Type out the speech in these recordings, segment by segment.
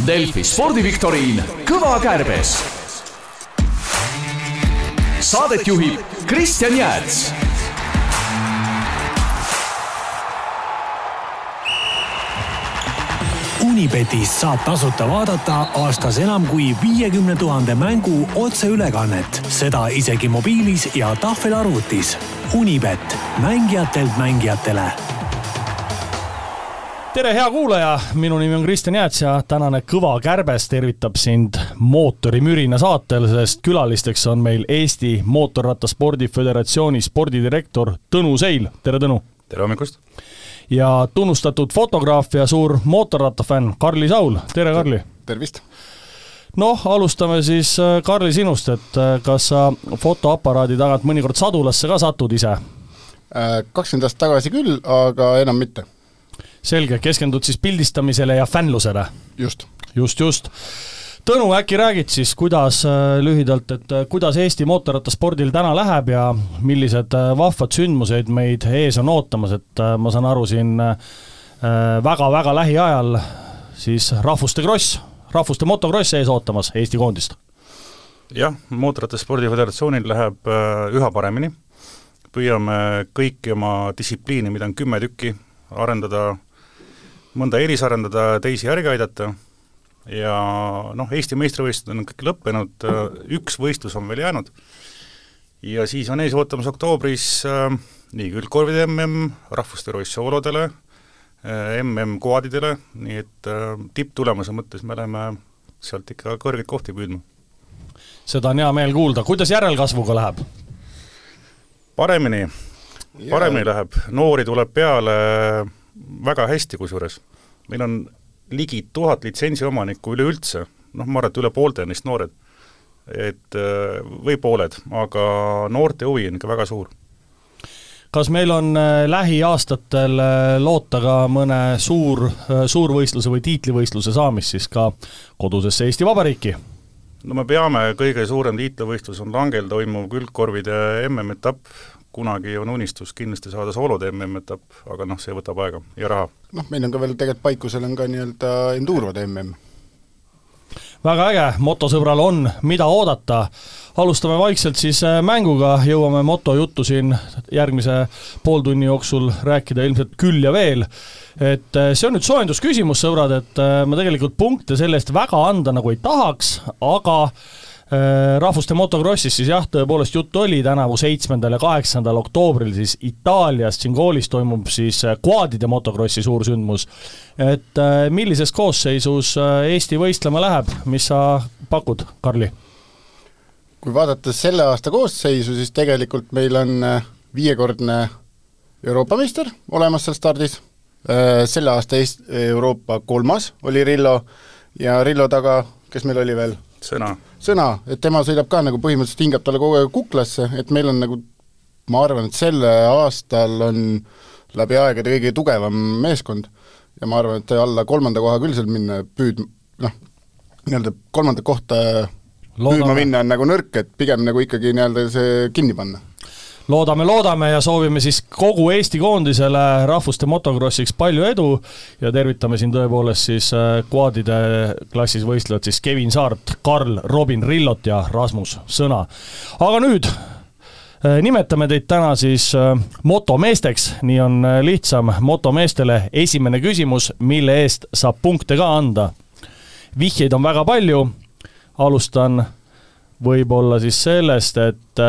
Delfi spordiviktoriin Kõva kärbes. Saadet juhib Kristjan Jääts Unibetis saab tasuta vaadata aastas enam kui viiekümne tuhande mängu otseülekannet, seda isegi mobiilis ja tahvelarvutis. Unibet, mängijatelt mängijatele tere, hea kuulaja, minu nimi on Kristjan Jääts ja tänane Kõva kärbes tervitab sind mootorimürina saatel, sest külalisteks on meil Eesti Mootorrattaspordi Föderatsiooni spordidirektor Tõnu Seil, tere Tõnu! tere hommikust! ja tunnustatud fotograaf ja suur mootorrattafänn Karli Saul, tere Karli! tervist! noh, alustame siis äh, Karli sinust, et äh, kas sa fotoaparaadi tagant mõnikord sadulasse ka satud ise? Äh, kakskümmend aastat tagasi küll, aga enam mitte. Selge, keskendud siis pildistamisele ja fännlusele? just. just, just Tõnu, äkki räägid siis, kuidas äh, lühidalt, et äh, kuidas Eesti mootorrattaspordil täna läheb ja millised äh, vahvad sündmused meid ees on ootamas, et ma saan aru, siin väga-väga lähiajal siis rahvuste kross, rahvuste motokross ees ootamas Eesti koondist? jah, Mootorrattaspordi Föderatsioonil läheb üha paremini, püüame kõiki oma distsipliine, mida on kümme tükki, arendada, mõnda eelisarendada, teisi järgi aidata. Ja noh, Eesti meistrivõistlused on kõik lõppenud, üks võistlus on veel jäänud. Ja siis on ees ootamas oktoobris äh, nii külgkorvide mm, rahvuste roiss soolodele äh,, mm kvaadidele, nii et äh, tipptulemuse mõttes me oleme sealt ikka kõrgeid kohti püüdma. seda on hea meel kuulda, kuidas järelkasvuga läheb? paremini, paremini läheb, noori tuleb peale väga hästi kusjuures. meil on ligi tuhat litsentsiomanikku üleüldse, noh, ma arvan, et üle poolte neist noored. et äh, või pooled, aga noorte huvi on ikka väga suur kas meil on äh, lähiaastatel äh, loota ka mõne suur, suurvõistluse või tiitlivõistluse saamist siis ka kodusesse Eesti Vabariiki? no me peame, kõige suurem tiitlivõistlus on Langel toimuv külgkorvide MM-etapp, kunagi on unistus kindlasti saada soolode MM-etapp, aga noh, see võtab aega ja raha. noh, meil on ka veel tegelikult paikusel on ka nii-öelda enduurode MM. väga äge, motosõbral on, mida oodata. alustame vaikselt siis äh, mänguga, jõuame motojuttu siin järgmise pooltunni jooksul rääkida ilmselt küll ja veel et äh, see on nüüd soojendusküsimus, sõbrad, et äh, ma tegelikult punkte selle eest väga anda nagu ei tahaks, aga rahvuste motokrossis siis jah, tõepoolest juttu oli, tänavu seitsmendal ja kaheksandal oktoobril siis Itaalias Tšingoolis toimub siis kvaadide äh, motokrossi suursündmus. et äh, millises koosseisus Eesti võistlema läheb, mis sa pakud, Karli? kui vaadata selle aasta koosseisu, siis tegelikult meil on viiekordne Euroopa meister olemas seal stardis, selle aasta Eest-, Euroopa kolmas oli Rillo ja Rillo taga, kes meil oli veel? Sõna. sõna, et tema sõidab ka nagu põhimõtteliselt, hingab talle kogu aeg kuklasse, et meil on nagu ma arvan, et sel aastal on läbi aegade kõige tugevam meeskond ja ma arvan, et alla kolmanda koha küll seal minna püüd-, noh, nii-öelda kolmandat kohta Loodame. püüdma minna on nagu nõrk, et pigem nagu ikkagi nii-öelda see kinni panna loodame, loodame ja soovime siis kogu Eesti koondisele rahvuste motokrossiks palju edu ja tervitame siin tõepoolest siis äh, kvaadide klassis võistlejad siis Kevin Saart, Karl, Robin Rillot ja Rasmus Sõna. aga nüüd äh, nimetame teid täna siis äh, motomeesteks, nii on lihtsam motomeestele. esimene küsimus, mille eest saab punkte ka anda. vihjeid on väga palju, alustan võib-olla siis sellest, et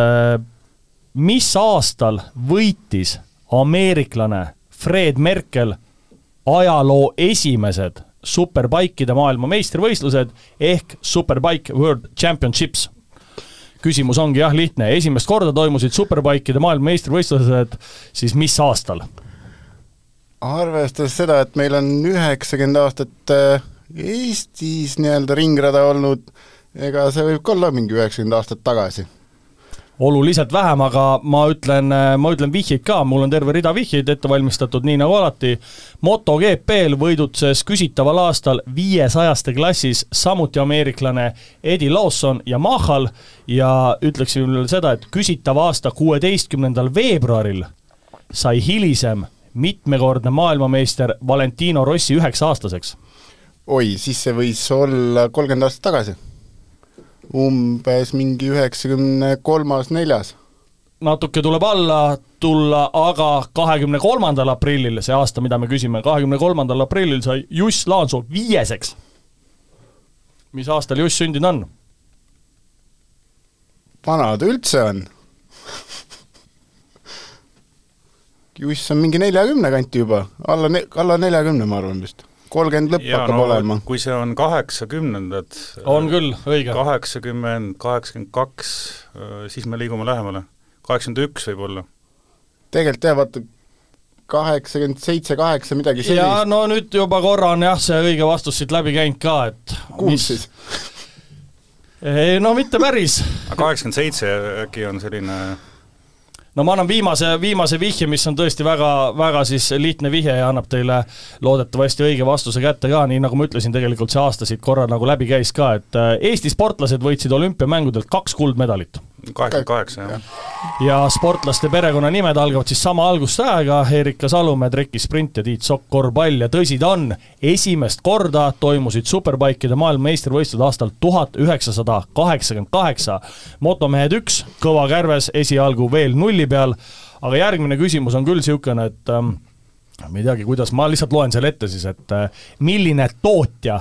mis aastal võitis ameeriklane Fred Merkel ajaloo esimesed superbikeide maailma meistrivõistlused ehk Superbike World Championships? küsimus ongi jah lihtne, esimest korda toimusid superbikeide maailma meistrivõistlused siis mis aastal? arvestades seda, et meil on üheksakümmend aastat äh, Eestis nii-öelda ringrada olnud, ega see võib ka olla mingi üheksakümmend aastat tagasi oluliselt vähem, aga ma ütlen, ma ütlen vihjeid ka, mul on terve rida vihjeid ette valmistatud, nii nagu alati. MotoGP-l võidutses küsitaval aastal viiesajaste klassis samuti ameeriklane Eddie Lawson Yamahal ja ütleksin veel seda, et küsitava aasta kuueteistkümnendal veebruaril sai hilisem mitmekordne maailmameister Valentino Rossi üheksa-aastaseks oi, siis see võis olla kolmkümmend aastat tagasi. Umbes mingi üheksakümne kolmas, neljas. natuke tuleb alla tulla, aga kahekümne kolmandal aprillil, see aasta, mida me küsime, kahekümne kolmandal aprillil sai Juss Laansoo viieseks. mis aastal Juss sündinud on? vana ta üldse on Juss on mingi neljakümne kanti juba, alla alla neljakümne, ma arvan vist. Kolmkümmend lõpp ja hakkab no olema. kui see on kaheksakümnendad on küll, õige. kaheksakümmend, kaheksakümmend kaks, siis me liigume lähemale. kaheksakümmend üks võib-olla. tegelikult jah, vaata, kaheksakümmend seitse, kaheksa, midagi sellist. ja no nüüd juba korra on jah, see õige vastus siit läbi käinud ka, et kuus siis? ei no mitte päris. kaheksakümmend seitse äkki on selline no ma annan viimase, viimase vihje, mis on tõesti väga, väga siis lihtne vihje ja annab teile loodetavasti õige vastuse kätte ka, nii nagu ma ütlesin, tegelikult see aasta siit korra nagu läbi käis ka, et äh, Eesti sportlased võitsid olümpiamängudelt kaks kuldmedalit kaheksakümmend kaheksa, jah. ja sportlaste perekonnanimed algavad siis sama algustähega, Erika Salumäe, trekisprint ja Tiit Sokk, korvpall ja tõsi ta on, esimest korda toimusid superbikeide maailmameistrivõistlused aastal tuhat üheksasada kaheksakümmend kaheksa. motomehed üks, Kõva Kärves esialgu veel nulli peal, aga järgmine küsimus on küll niisugune, et ähm, ma ei teagi, kuidas, ma lihtsalt loen selle ette siis, et äh, milline tootja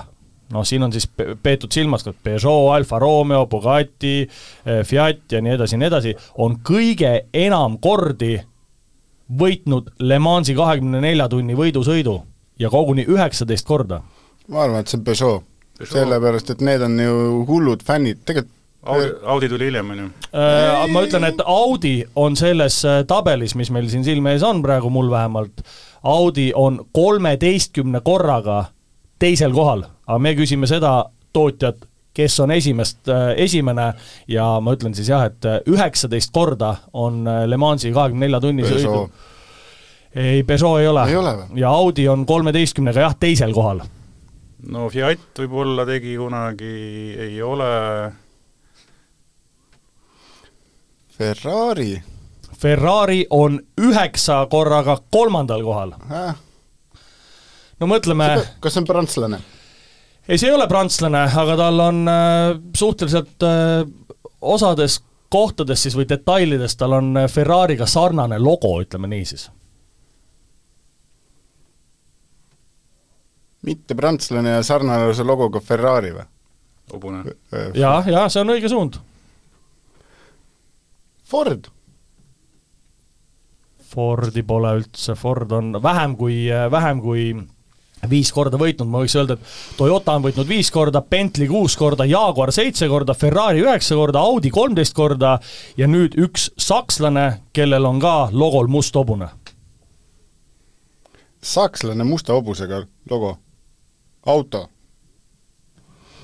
noh, siin on siis peetud silmas ka Peugeot, Alfa Romeo, Bugatti, eh, Fiat ja nii edasi ja nii edasi, on kõige enam kordi võitnud Le Mansi kahekümne nelja tunni võidusõidu ja koguni üheksateist korda. ma arvan, et see on Peugeot, Peugeot., sellepärast et need on ju hullud fännid, tegelikult Audi, Audi tuli hiljem, on ju? Äh, ma ütlen, et Audi on selles äh, tabelis, mis meil siin silme ees on praegu, mul vähemalt, Audi on kolmeteistkümne korraga teisel kohal, aga me küsime seda tootjat, kes on esimest, äh, esimene ja ma ütlen siis jah, et äh, üheksateist korda on äh, Le Mansi kahekümne nelja tunni sõidu. ei, Peugeot ei ole. ei ole ja Audi on kolmeteistkümnega jah, teisel kohal. no Fiat võib-olla tegi kunagi, ei ole Ferrari. Ferrari on üheksa korraga kolmandal kohal äh no mõtleme kas see on prantslane? ei, see ei ole prantslane, aga tal on äh, suhteliselt äh, osades kohtades siis või detailides tal on äh, Ferrari'ga sarnane logo, ütleme nii siis. mitte prantslane ja sarnase logoga Ferrari või? hobune. jah, jah, see on õige suund. Ford Fordi pole üldse, Ford on vähem kui, vähem kui viis korda võitnud, ma võiks öelda, et Toyota on võitnud viis korda, Bentley kuus korda, Jaguar seitse korda, Ferrari üheksa korda, Audi kolmteist korda ja nüüd üks sakslane, kellel on ka logol must hobune. sakslane musta hobusega logo, auto.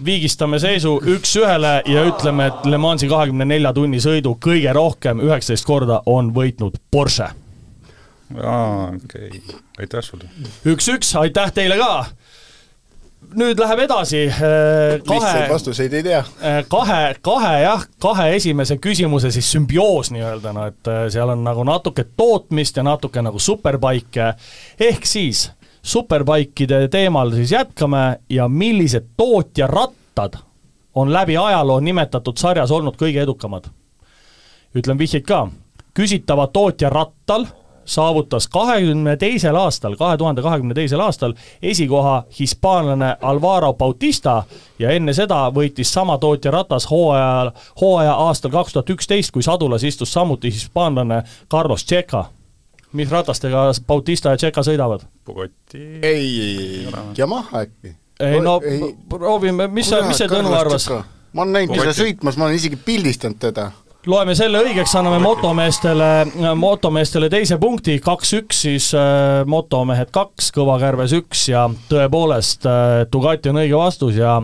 viigistame seisu üks-ühele ja ütleme, et Le Mansi kahekümne nelja tunni sõidu kõige rohkem, üheksateist korda, on võitnud Porsche aa, okei okay., aitäh sulle! üks-üks, aitäh teile ka! nüüd läheb edasi äh, kahe lihtsaid vastuseid ei tea. Äh, kahe, kahe jah, kahe esimese küsimuse siis sümbioos nii-öelda, no et äh, seal on nagu natuke tootmist ja natuke nagu superbike, ehk siis superbikeide teemal siis jätkame ja millised tootjarattad on läbi ajaloo nimetatud sarjas olnud kõige edukamad? ütlen vihjeid ka, küsitava tootja rattal saavutas kahekümne teisel aastal, kahe tuhande kahekümne teisel aastal esikoha hispaanlane Alvaro Bautista ja enne seda võitis sama tootja ratas hooajal, hooaja aastal kaks tuhat üksteist, kui sadulas istus samuti hispaanlane Carlos Tšeka. mis ratastega Bautista ja Tšeka sõidavad? Bugatti ei, ei, ei, Yamaha äkki? ei no proovime, mis sa, mis see Tõnu arvas? ma olen näinud teda sõitmas, ma olen isegi pildistanud teda loeme selle õigeks, anname motomeestele, motomeestele teise punkti, kaks-üks siis äh, motomehed kaks, Kõva Kärves üks ja tõepoolest äh, Dugati on õige vastus ja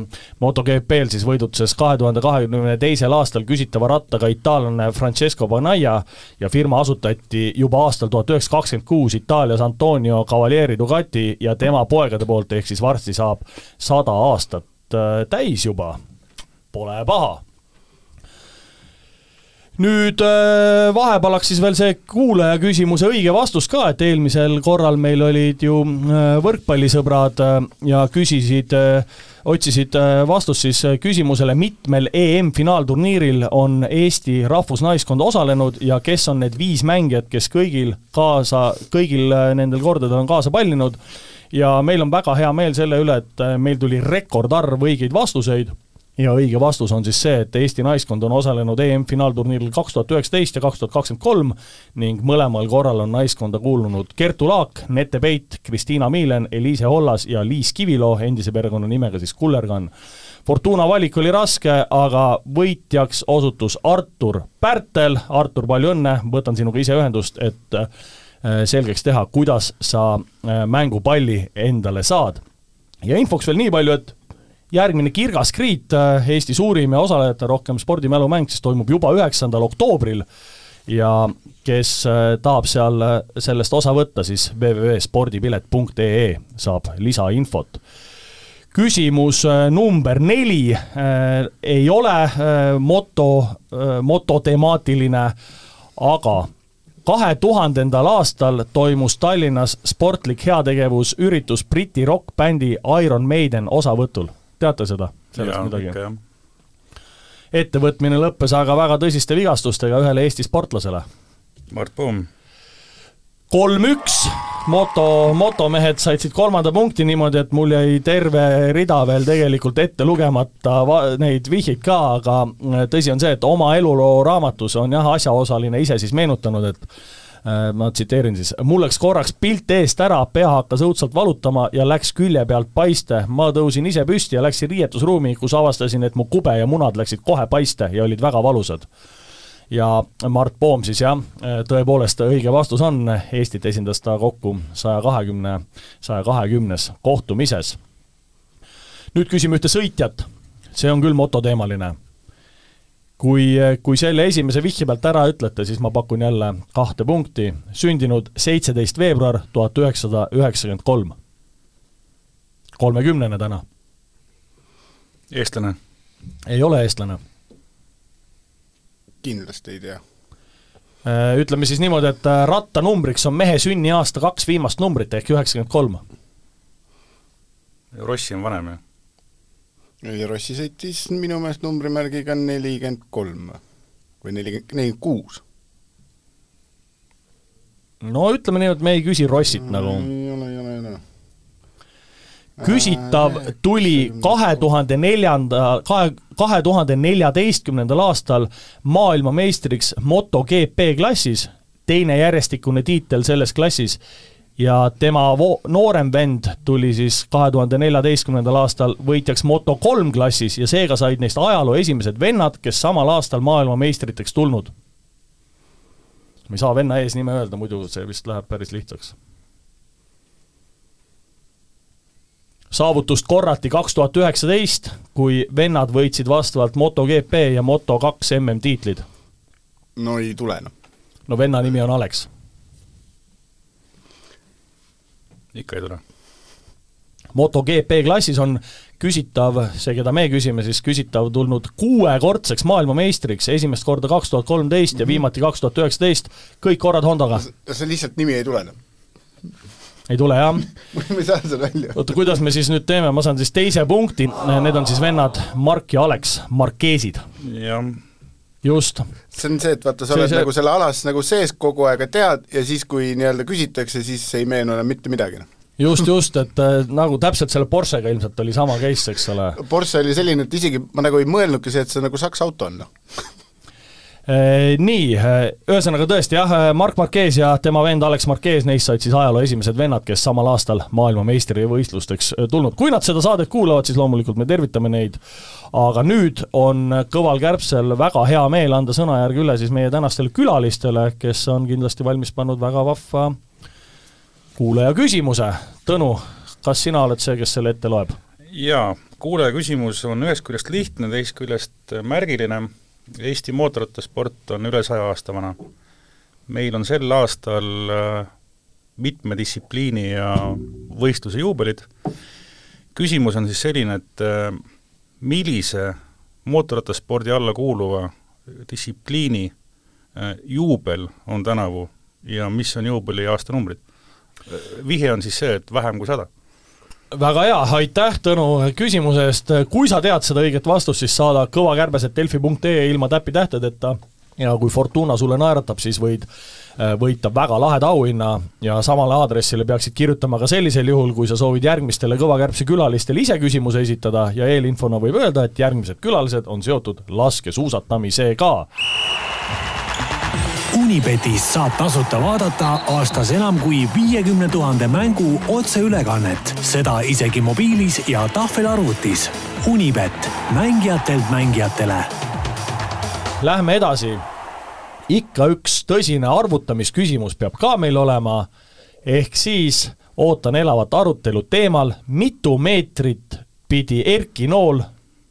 MotoGP-l siis võidutses kahe tuhande kahekümne teisel aastal küsitava rattaga itaallane Francesco Bagnaia ja firma asutati juba aastal tuhat üheksasada kakskümmend kuus Itaalias Antonio Cavalieri Dugati ja tema poegade poolt, ehk siis varsti saab sada aastat äh, täis juba. Pole paha nüüd äh, vahepalaks siis veel see kuulaja küsimuse õige vastus ka, et eelmisel korral meil olid ju äh, võrkpallisõbrad äh, ja küsisid, otsisid vastust siis küsimusele, mitmel EM-finaalturniiril on Eesti rahvusnaiskond osalenud ja kes on need viis mängijat, kes kõigil kaasa, kõigil nendel kordadel on kaasa pallinud. ja meil on väga hea meel selle üle, et meil tuli rekordarv õigeid vastuseid ja õige vastus on siis see, et Eesti naiskond on osalenud EM-finaalturniiril kaks tuhat üheksateist ja kaks tuhat kakskümmend kolm ning mõlemal korral on naiskonda kuulunud Kertu Laak, Nete Peit, Kristiina Miilen, Eliise Hollas ja Liis Kiviloo, endise perekonnanimega siis Kullergann. Fortuna valik oli raske, aga võitjaks osutus Artur Pärtel, Artur, palju õnne, võtan sinuga ise ühendust, et äh, selgeks teha, kuidas sa äh, mängupalli endale saad. ja infoks veel nii palju, et järgmine Kirgas Kriit, äh, Eesti suurim ja osalejate rohkem spordimälumäng, siis toimub juba üheksandal oktoobril ja kes äh, tahab seal äh, sellest osa võtta, siis www.spordipilet.ee saab lisainfot. küsimus number neli äh, ei ole äh, moto äh,, mototemaatiline, aga kahe tuhandendal aastal toimus Tallinnas sportlik heategevusüritus Briti rokkbändi Iron Maiden osavõtul teate seda, sellest midagi? ettevõtmine lõppes aga väga tõsiste vigastustega ühele Eesti sportlasele. Mart Poom. kolm-üks, moto, motomehed said siit kolmanda punkti niimoodi, et mul jäi terve rida veel tegelikult ette lugemata va-, neid vihjeid ka, aga tõsi on see, et oma eluloo raamatus on jah, asjaosaline ise siis meenutanud, et ma tsiteerin siis, mul läks korraks pilt eest ära, pea hakkas õudselt valutama ja läks külje pealt paiste. ma tõusin ise püsti ja läksin riietusruumi, kus avastasin, et mu kube ja munad läksid kohe paiste ja olid väga valusad. Ja Mart Poom siis jah, tõepoolest õige vastus on, Eestit esindas ta kokku saja kahekümne, saja kahekümnes kohtumises. nüüd küsime ühte sõitjat, see on küll mototeemaline kui, kui selle esimese vihje pealt ära ütlete, siis ma pakun jälle kahte punkti, sündinud seitseteist veebruar tuhat üheksasada üheksakümmend kolm. kolmekümnene täna. eestlane? ei ole eestlane. kindlasti ei tea. Äh, ütleme siis niimoodi, et äh, rattanumbriks on mehe sünniaasta kaks viimast numbrit ehk üheksakümmend kolm. Rossi on vanem ju ja Rossi sõitis minu meelest numbrimärgiga nelikümmend kolm või nelikümmend, nelikümmend kuus. no ütleme nii, et me ei küsi Rossit nagu. ei ole, ei ole, ei ole küsitav tuli kahe tuhande neljanda, kahe, kahe tuhande neljateistkümnendal aastal maailmameistriks MotoGP klassis, teine järjestikune tiitel selles klassis ja tema vo-, noorem vend tuli siis kahe tuhande neljateistkümnendal aastal võitjaks Moto3 klassis ja seega said neist ajaloo esimesed vennad, kes samal aastal maailmameistriteks tulnud. ma ei saa venna eesnime öelda, muidu see vist läheb päris lihtsaks. saavutust korrati kaks tuhat üheksateist, kui vennad võitsid vastavalt MotoGP ja Moto2 MM-tiitlid. no ei tule noh. no venna nimi on Alex ikka ei tule. MotoGP klassis on küsitav, see, keda me küsime, siis küsitav tulnud kuuekordseks maailmameistriks, esimest korda kaks tuhat kolmteist ja viimati kaks tuhat üheksateist, kõik korrad Hondaga. see lihtsalt nimi ei tule enam? ei tule jah ma ei saa seda välja. oota, kuidas me siis nüüd teeme, ma saan siis teise punkti, need on siis vennad Mark ja Alex, Markeesid. jah just. see on see, et vaata, sa oled see... nagu selle alas nagu sees kogu aeg, tead, ja siis, kui nii-öelda küsitakse, siis ei meenu enam mitte midagi, noh just, just, et äh, nagu täpselt selle Porschega ilmselt oli sama case, eks ole. Porsche oli selline, et isegi ma nagu ei mõelnudki see, et see nagu Saksa auto on, noh nii, äh, ühesõnaga tõesti jah, äh, Mark Marquez ja tema vend Alex Marquez, neist said siis ajaloo esimesed vennad, kes samal aastal maailmameistrivõistlusteks tulnud. kui nad seda saadet kuulavad, siis loomulikult me tervitame neid, aga nüüd on Kõval Kärbsel väga hea meel anda sõnajärg üle siis meie tänastele külalistele, kes on kindlasti valmis pannud väga vahva kuulaja küsimuse. Tõnu, kas sina oled see, kes selle ette loeb? jaa, kuulaja küsimus on ühest küljest lihtne, teisest küljest märgiline Eesti mootorrattasport on üle saja aasta vana. meil on sel aastal äh, mitme distsipliini ja võistluse juubelid, küsimus on siis selline, et äh, millise mootorrattaspordi alla kuuluva distsipliini juubel on tänavu ja mis on juubeli aastanumbrid. vihje on siis see, et vähem kui sada väga hea, aitäh Tõnu küsimuse eest, kui sa tead seda õiget vastust, siis saada kõvakärbes.delfi.ee ilma täpitähtedeta ja kui Fortuna sulle naeratab, siis võid äh, võita väga laheda auhinna ja samale aadressile peaksid kirjutama ka sellisel juhul, kui sa soovid järgmistele Kõvakärbse külalistele ise küsimuse esitada ja eelinfona võib öelda, et järgmised külalised on seotud laskesuusatamisega. Unibetis saab tasuta vaadata aastas enam kui viiekümne tuhande mängu otseülekannet, seda isegi mobiilis ja tahvelarvutis. Unibet, mängijatelt mängijatele Lähme edasi. ikka üks tõsine arvutamisküsimus peab ka meil olema, ehk siis ootan elavat arutelu teemal, mitu meetrit pidi Erki Nool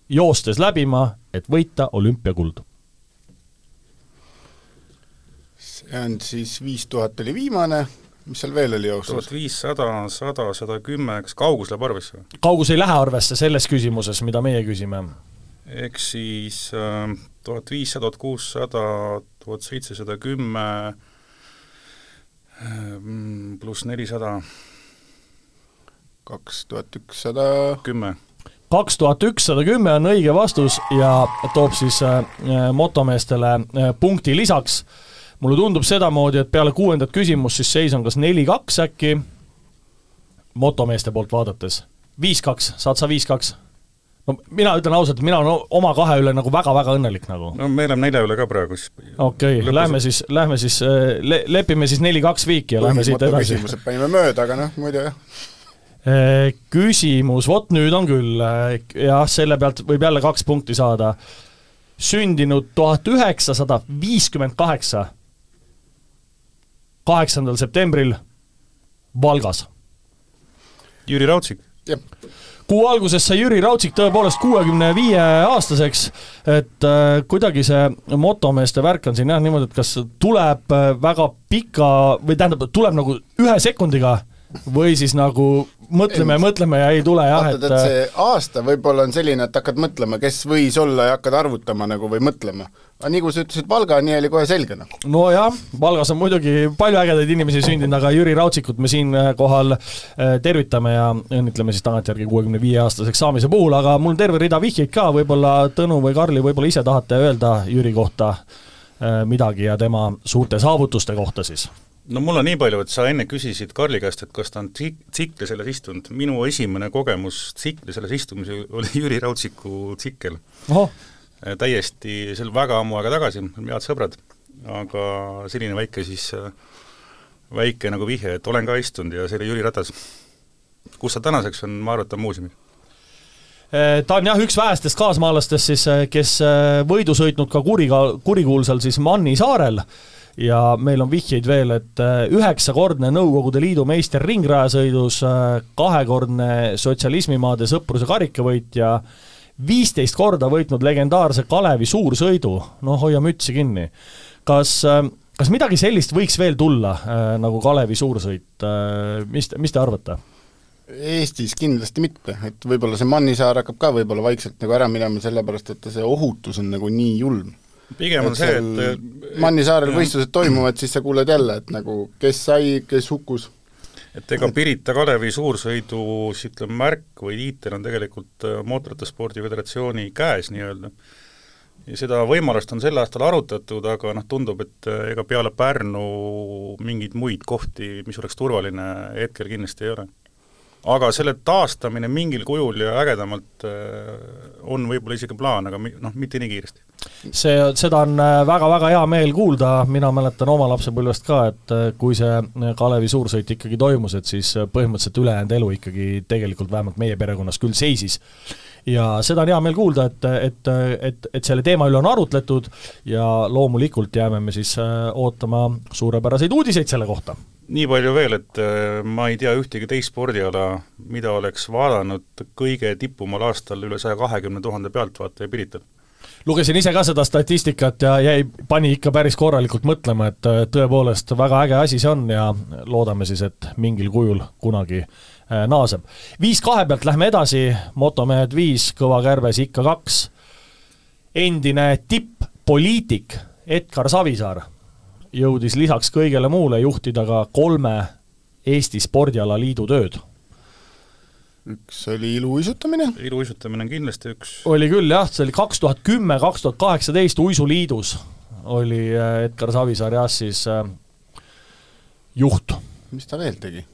joostes läbima, et võita olümpiakuld? See on siis viis tuhat oli viimane, mis seal veel oli jooksnud? tuhat viissada, sada, sada kümme, kas kaugus läheb arvesse või? kaugus ei lähe arvesse selles küsimuses, mida meie küsime. ehk siis äh, tuhat viissada, tuhat kuussada, tuhat seitsesada kümme mm, pluss nelisada. kaks tuhat ükssada kümme. kaks tuhat ükssada kümme on õige vastus ja toob siis äh, motomeestele äh, punkti lisaks. Mulle tundub sedamoodi, et peale kuuendat küsimust siis seis on kas neli-kaks äkki, motomeeste poolt vaadates. viis-kaks, saad sa viis-kaks? no mina ütlen ausalt, mina olen oma kahe üle nagu väga-väga õnnelik nagu. no me oleme nelja üle ka praegu siis. okei okay,, lähme siis, lähme siis äh, le,, lepime siis neli-kaks viiki ja lähme siit edasi. küsimused panime mööda, aga noh, muidu jah. Äh, küsimus, vot nüüd on küll, äh, jah, selle pealt võib jälle kaks punkti saada. sündinud tuhat üheksasada viiskümmend kaheksa, kaheksandal septembril Valgas. Jüri Raudsik. jah kuu alguses sai Jüri Raudsik tõepoolest kuuekümne viie aastaseks, et äh, kuidagi see motomeeste värk on siin jah niimoodi, et kas tuleb äh, väga pika või tähendab, tuleb nagu ühe sekundiga või siis nagu mõtleme, mõtleme ja ei tule jah, et see aasta võib-olla on selline, et hakkad mõtlema, kes võis olla ja hakkad arvutama nagu või mõtlema. aga nii kui sa ütlesid Valga, nii oli kohe selge noh. nojah, Valgas on muidugi palju ägedaid inimesi sündinud, aga Jüri Raudsikut me siinkohal äh, tervitame ja õnnitleme siis tagantjärgi kuuekümne viie aastaseks saamise puhul, aga mul on terve rida vihjeid ka, võib-olla Tõnu või Karli, võib-olla ise tahate öelda Jüri kohta äh, midagi ja tema suurte saavutuste kohta siis no mul on nii palju, et sa enne küsisid Karli käest, et kas ta on tsik-, tsikli selles istunud, minu esimene kogemus tsikli selles istumisel oli Jüri Raudziku tsikkel. täiesti, see oli väga ammu aega tagasi, olime head sõbrad, aga selline väike siis, väike nagu vihje, et olen ka istunud ja see oli Jüri Ratas. kus ta tänaseks on, ma arvan, et ta on muuseumis ta on jah, üks vähestest kaasmaalastest siis, kes võidu sõitnud ka kuriga, kurikuulsal siis Manni saarel ja meil on vihjeid veel, et äh, üheksakordne Nõukogude Liidu meister ringrajasõidus, äh, kahekordne sotsialismimaade sõpruse karikavõitja, viisteist korda võitnud legendaarse Kalevi suursõidu, noh hoia mütsi kinni. kas, äh, kas midagi sellist võiks veel tulla, nagu Kalevi suursõit, mis, mis te arvate? Eestis kindlasti mitte, et võib-olla see Mannisaar hakkab ka võib-olla vaikselt nagu ära minema, sellepärast et see ohutus on nagu nii julm pigem on see, et Mannisaarel võistlused toimuvad, siis sa kuuled jälle, et nagu kes sai, kes hukkus. et ega Pirita Kalevi suursõidus ütleme, märk või tiitel on tegelikult äh, Mootorrattaspordi Föderatsiooni käes nii-öelda. ja seda võimalust on sel aastal arutatud, aga noh, tundub, et äh, ega peale Pärnu mingeid muid kohti, mis oleks turvaline, hetkel kindlasti ei ole aga selle taastamine mingil kujul ja ägedamalt äh, on võib-olla isegi plaan, aga mi-, noh, mitte nii kiiresti. See, seda on väga-väga äh, hea meel kuulda, mina mäletan oma lapsepõlvest ka, et äh, kui see Kalevi suursõit ikkagi toimus, et siis põhimõtteliselt ülejäänud elu ikkagi tegelikult vähemalt meie perekonnas küll seisis. ja seda on hea meel kuulda, et, et, et, et selle teema üle on arutletud ja loomulikult jääme me siis ootama suurepäraseid uudiseid selle kohta nii palju veel, et äh, ma ei tea ühtegi teist spordiala, mida oleks vaadanud kõige tippumal aastal üle saja kahekümne tuhande pealtvaataja Pirital. Lugesin ise ka seda statistikat ja jäi, pani ikka päris korralikult mõtlema, et äh, tõepoolest väga äge asi see on ja loodame siis, et mingil kujul kunagi äh, naaseb. viis kahe pealt lähme edasi, motomehed viis, kõva kärbes ikka kaks, endine tipp-poliitik Edgar Savisaar jõudis lisaks kõigele muule juhtida ka kolme Eesti spordialaliidu tööd. Üks oli iluuisutamine, iluuisutamine on kindlasti üks, oli küll jah, see oli kaks tuhat kümme, kaks tuhat kaheksateist Uisuliidus oli äh, Edgar Savisaar jah siis äh, juht. mis ta veel tegi?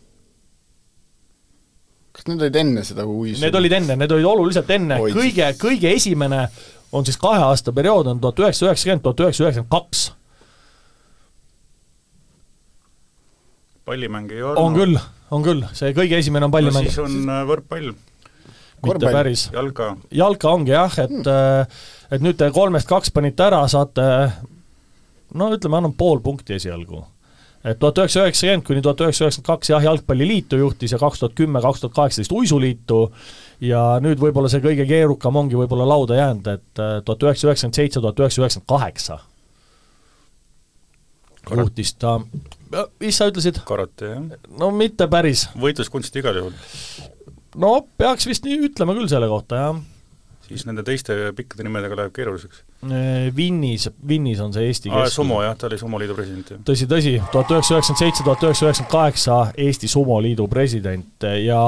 kas need olid enne seda uisu? Need olid enne, need olid oluliselt enne, kõige, kõige esimene on siis kahe aasta periood, on tuhat üheksasada üheksakümmend, tuhat üheksasada üheksakümmend kaks. pallimäng ei olnud. on küll, on küll, see kõige esimene on pallimäng no,. siis on äh, võrkpall. mitte päris. jalka. jalka ongi jah, et hmm. et nüüd te kolmest kaks panite ära, saate no ütleme, annan pool punkti esialgu et tuhat üheksasada üheksakümmend kuni tuhat üheksasada üheksakümmend kaks jah, jalgpalliliitu juhtis ja kaks tuhat kümme, kaks tuhat kaheksateist uisuliitu ja nüüd võib-olla see kõige keerukam ongi võib-olla lauda jäänud, et äh, tuhat üheksasada üheksakümmend seitse, tuhat üheksasada üheksakümmend kaheksa juhtis ta, mis sa ütlesid? karate, jah. no mitte päris. võitluskunst igal juhul. no peaks vist nii ütlema küll selle kohta, jah siis nende teiste pikkade nimedega läheb keeruliseks. Vinnis, Vinnis on see Eesti keskne. Sumo jah, ta oli Sumo liidu president, tõsi, tõsi, tuhat üheksasada üheksakümmend seitse, tuhat üheksasada üheksakümmend kaheksa Eesti Sumo liidu president ja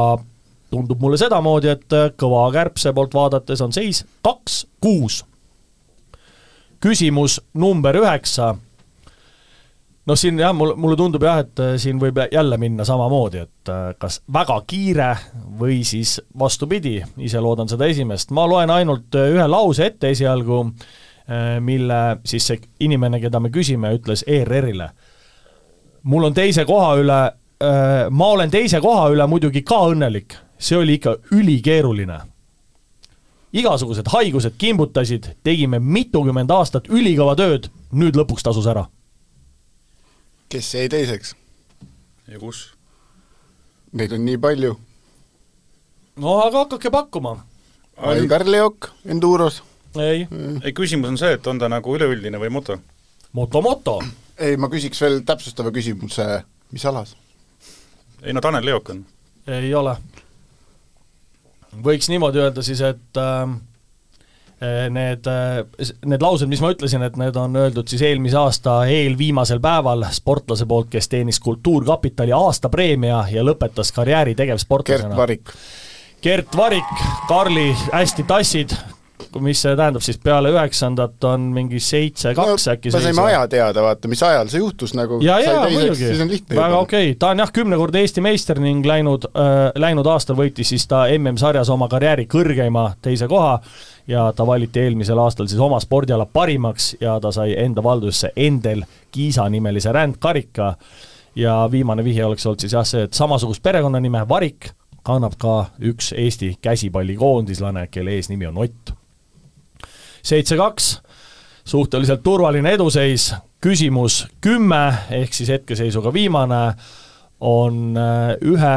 tundub mulle sedamoodi, et kõva kärbse poolt vaadates on seis kaks, kuus. küsimus number üheksa noh, siin jah, mul, mulle tundub jah, et äh, siin võib jälle minna samamoodi, et äh, kas väga kiire või siis vastupidi, ise loodan seda esimest, ma loen ainult äh, ühe lause ette esialgu, mille siis see inimene, keda me küsime, ütles ERR-ile. mul on teise koha üle, ma olen teise koha üle muidugi ka õnnelik, see oli ikka ülikeeruline. Igasugused haigused kimbutasid, tegime mitukümmend aastat ülikõva tööd, nüüd lõpuks tasus ära kes jäi teiseks? ja kus? Neid on nii palju. no aga hakake pakkuma. Aigar Leok Enduros. ei mm.. ei, küsimus on see, et on ta nagu üleüldine või moto? moto, moto. ei, ma küsiks veel täpsustava küsimuse, mis alas? ei no Tanel Leok on. ei ole. võiks niimoodi öelda siis, et äh, need, eh, need laused, mis ma ütlesin, et need on öeldud siis eelmise aasta eelviimasel päeval sportlase poolt, kes teenis Kultuurkapitali aastapreemia ja lõpetas karjääri tegevsportlasena. Gert Varik. Gert Varik, Karli, hästi tassid, mis see tähendab siis, peale üheksandat on mingi seitse-kaks no, äkki me saime aja teada, vaata, mis ajal see juhtus nagu ja, ja muidugi, väga okei. Okay., ta on jah, kümnekordne Eesti meister ning läinud äh,, läinud aastal võitis siis ta MM-sarjas oma karjääri kõrgeima teise koha ja ta valiti eelmisel aastal siis oma spordiala parimaks ja ta sai enda valdusse Endel Kiisa nimelise rändkarika. Ja viimane vihje oleks olnud siis jah see, et samasugust perekonnanime Varik kannab ka üks Eesti käsipallikoondislane, kelle eesnimi on Ott seitse-kaks, suhteliselt turvaline eduseis, küsimus kümme, ehk siis hetkeseisuga viimane, on äh, ühe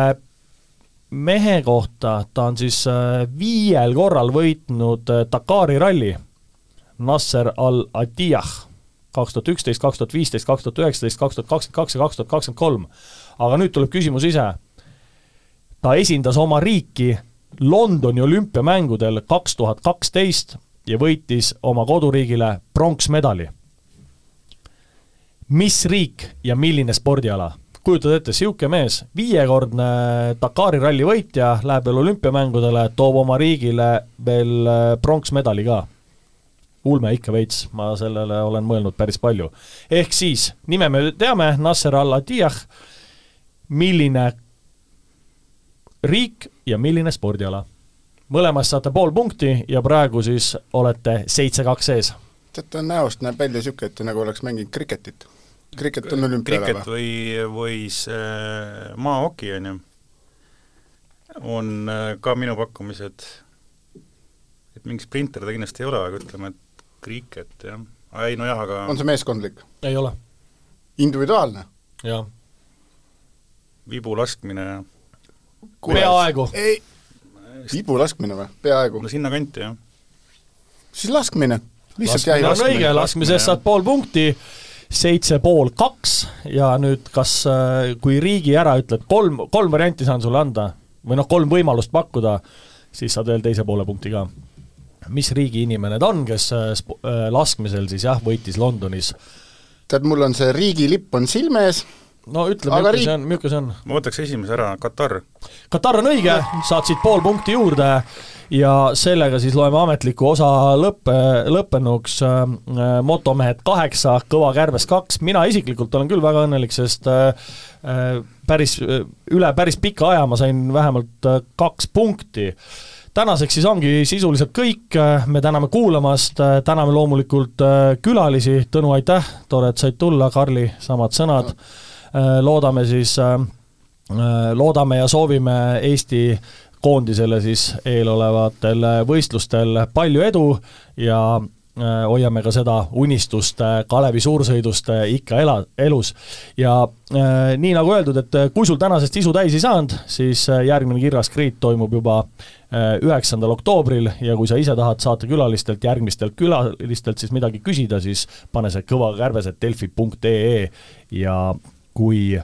mehe kohta, ta on siis äh, viiel korral võitnud äh, Dakari ralli, Nasser al-Attiyah, kaks tuhat üksteist, kaks tuhat viisteist, kaks tuhat üheksateist, kaks tuhat kakskümmend kaks ja kaks tuhat kakskümmend kolm. aga nüüd tuleb küsimus ise. ta esindas oma riiki Londoni olümpiamängudel kaks tuhat kaksteist ja võitis oma koduriigile pronksmedali. mis riik ja milline spordiala? kujutad ette, niisugune mees, viiekordne Dakari ralli võitja, läheb veel olümpiamängudele, toob oma riigile veel äh, pronksmedali ka. ulme ikka veits, ma sellele olen mõelnud päris palju. ehk siis, nime me teame, Nasser al-Attiyah, milline riik ja milline spordiala mõlemast saate pool punkti ja praegu siis olete seitse-kaks ees. teate, näost näeb välja niisugune, et nagu oleks mänginud kriketit. kriket on olümpiale kriket või, või see maahoki, on ju, on äh, ka minu pakkumised, et mingi sprinter ta kindlasti ei ole, aga ütleme, et kriket, jah. ei nojah, aga on see meeskondlik? ei ole. individuaalne? jah. vibu laskmine peaaegu. ei vibu laskmine või, peaaegu? no sinnakanti, jah. siis laskmine, lihtsalt jahi laskmine. on õige, laskmisest saad pool punkti, seitse pool kaks ja nüüd kas, äh, kui riigi ära ütled, kolm, kolm varianti saan sulle anda või noh, kolm võimalust pakkuda, siis saad veel teise poole punkti ka. mis riigi inimene ta on, kes äh, äh, laskmisel siis jah, võitis Londonis tead, mul on see riigilipp on silme ees, no ütle, milline riik- see on, milline see on? ma võtaks esimese ära, Katar. Katar on õige, saad siit pool punkti juurde ja sellega siis loeme ametliku osa lõppe, lõppenuks äh,. motomehed kaheksa, Kõva kärbes kaks, mina isiklikult olen küll väga õnnelik, sest äh, äh, päris, üle päris pika aja ma sain vähemalt äh, kaks punkti. Tänaseks siis ongi sisuliselt kõik, me täname kuulamast, täname loomulikult äh, külalisi, Tõnu, aitäh, tore, et said tulla, Karli, samad sõnad, loodame siis, loodame ja soovime Eesti koondisele siis eelolevatel võistlustel palju edu ja äh, hoiame ka seda unistust äh, Kalevi suursõidust äh, ikka ela, elus. ja äh, nii nagu öeldud, et äh, kui sul tänasest isu täis ei saanud, siis äh, järgmine Kirras Kriit toimub juba äh, üheksandal oktoobril ja kui sa ise tahad saatekülalistelt, järgmistelt külalistelt siis midagi küsida, siis pane see kõva kärbes, et delfi.ee ja kui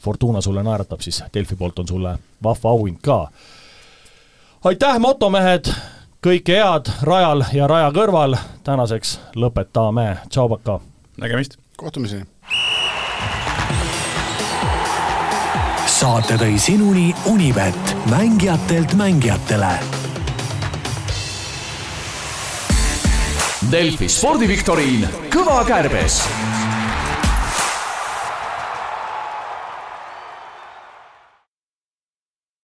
Fortuna sulle naeratab, siis Delfi poolt on sulle vahva auhind ka aitäh, motomehed, kõike head rajal ja raja kõrval, tänaseks lõpetame, tšau, Paka! nägemist! kohtumiseni! saate tõi sinuni Unibet, mängijatelt mängijatele Delfi spordiviktoriin Kõva kärbes